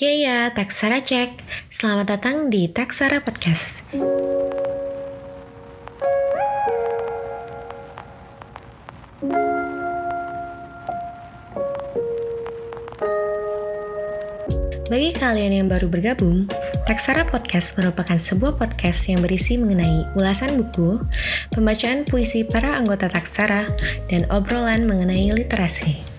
Ya ya, Taksara cek. Selamat datang di Taksara Podcast. Bagi kalian yang baru bergabung, Taksara Podcast merupakan sebuah podcast yang berisi mengenai ulasan buku, pembacaan puisi para anggota Taksara, dan obrolan mengenai literasi.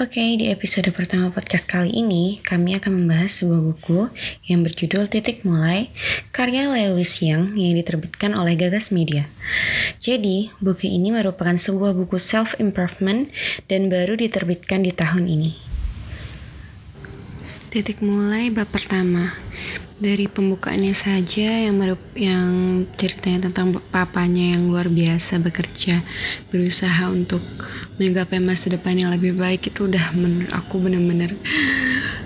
Oke, di episode pertama podcast kali ini, kami akan membahas sebuah buku yang berjudul Titik Mulai, karya Lewis Young yang diterbitkan oleh Gagas Media. Jadi, buku ini merupakan sebuah buku self-improvement dan baru diterbitkan di tahun ini. Titik mulai bab pertama. Dari pembukaannya saja yang merup, yang ceritanya tentang papanya yang luar biasa bekerja berusaha untuk menggapai masa depan yang lebih baik itu udah menurut aku bener-bener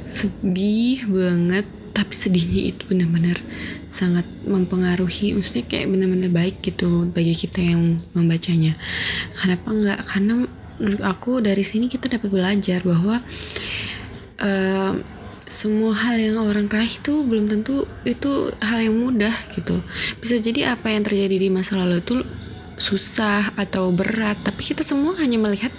sedih banget tapi sedihnya itu bener-bener sangat mempengaruhi maksudnya kayak bener-bener baik gitu bagi kita yang membacanya. Kenapa enggak? Karena menurut aku dari sini kita dapat belajar bahwa semua hal yang orang raih itu belum tentu itu hal yang mudah gitu. Bisa jadi apa yang terjadi di masa lalu itu susah atau berat tapi kita semua hanya melihat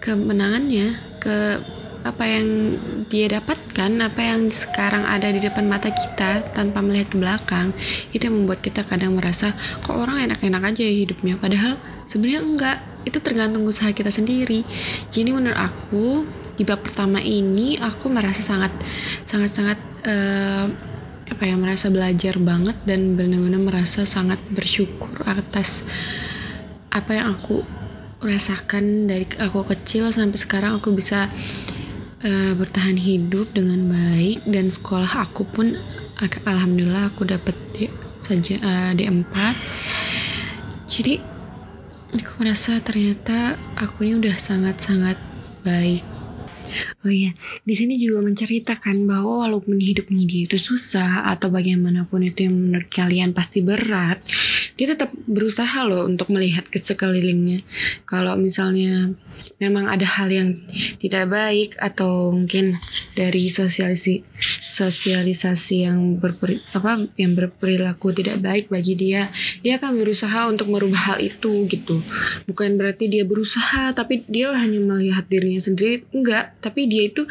kemenangannya ke apa yang dia dapatkan apa yang sekarang ada di depan mata kita tanpa melihat ke belakang itu yang membuat kita kadang merasa kok orang enak-enak aja ya hidupnya? Padahal sebenarnya enggak itu tergantung usaha kita sendiri. Jadi menurut aku di bab pertama ini aku merasa sangat sangat sangat uh, apa ya merasa belajar banget dan benar-benar merasa sangat bersyukur atas apa yang aku rasakan dari aku kecil sampai sekarang aku bisa uh, bertahan hidup dengan baik dan sekolah aku pun alhamdulillah aku dapat di, saja uh, D4 jadi aku merasa ternyata aku ini udah sangat-sangat baik Oh iya, di sini juga menceritakan bahwa walaupun hidup ini dia itu susah atau bagaimanapun itu yang menurut kalian pasti berat, dia tetap berusaha loh untuk melihat ke sekelilingnya. Kalau misalnya memang ada hal yang tidak baik atau mungkin dari sosialisasi sosialisasi yang berperi, apa yang berperilaku tidak baik bagi dia, dia akan berusaha untuk merubah hal itu gitu. Bukan berarti dia berusaha tapi dia hanya melihat dirinya sendiri, enggak, tapi dia itu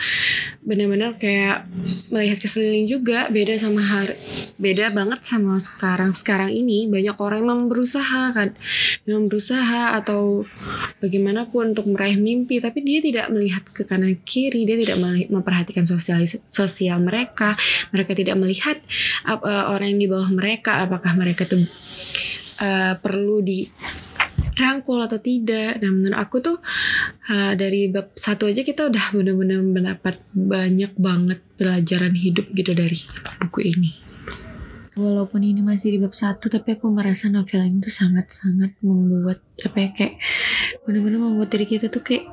benar-benar kayak melihat ke sekeliling juga, beda sama hari beda banget sama sekarang. Sekarang ini banyak orang yang memang berusaha kan, memang berusaha atau bagaimanapun untuk meraih mimpi, tapi dia tidak melihat ke kanan kiri, dia tidak memperhatikan sosial sosial mereka mereka mereka tidak melihat uh, orang yang di bawah mereka apakah mereka tuh uh, perlu di rangkul atau tidak. Nah menurut aku tuh uh, dari bab satu aja kita udah benar-benar mendapat banyak banget pelajaran hidup gitu dari buku ini. Walaupun ini masih di bab satu, tapi aku merasa novel ini tuh sangat-sangat membuat apa ya kayak benar-benar membuat diri kita tuh kayak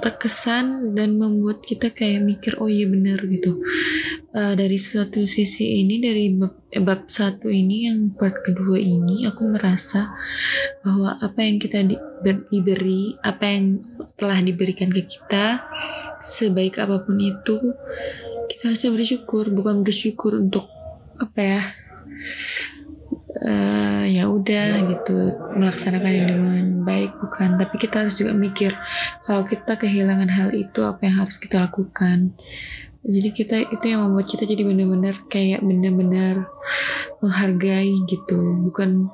terkesan dan membuat kita kayak mikir oh iya benar gitu. Uh, dari suatu sisi ini dari bab, eh, bab satu ini yang part kedua ini aku merasa bahwa apa yang kita di, ber, diberi apa yang telah diberikan ke kita sebaik apa pun itu kita harusnya bersyukur bukan bersyukur untuk apa ya udah gitu melaksanakan ini dengan baik bukan. Tapi kita harus juga mikir kalau kita kehilangan hal itu apa yang harus kita lakukan? Jadi kita itu yang membuat kita jadi benar-benar kayak benar-benar menghargai gitu. Bukan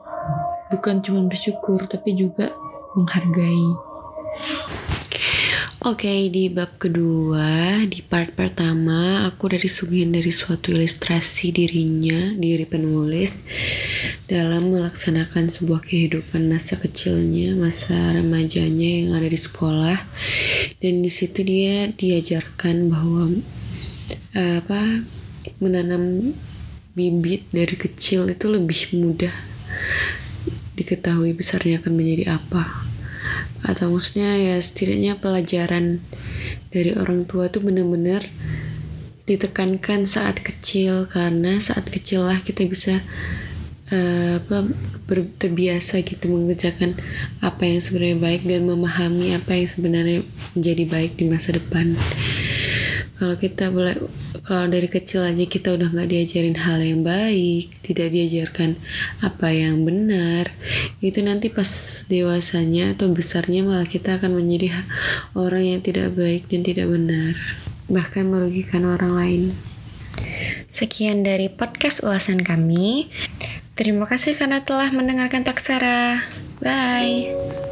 bukan cuma bersyukur tapi juga menghargai Oke, okay, di bab kedua, di part pertama, aku dari suguhin dari suatu ilustrasi dirinya, diri penulis, dalam melaksanakan sebuah kehidupan masa kecilnya, masa remajanya yang ada di sekolah. Dan di situ dia diajarkan bahwa apa menanam bibit dari kecil itu lebih mudah diketahui besarnya akan menjadi apa atau maksudnya ya setidaknya pelajaran dari orang tua tuh bener-bener ditekankan saat kecil. Karena saat kecil lah kita bisa uh, apa ber, terbiasa gitu mengerjakan apa yang sebenarnya baik dan memahami apa yang sebenarnya menjadi baik di masa depan. Kalau kita boleh kalau dari kecil aja kita udah nggak diajarin hal yang baik tidak diajarkan apa yang benar itu nanti pas dewasanya atau besarnya malah kita akan menjadi orang yang tidak baik dan tidak benar bahkan merugikan orang lain Sekian dari podcast ulasan kami. Terima kasih karena telah mendengarkan Taksara. Bye.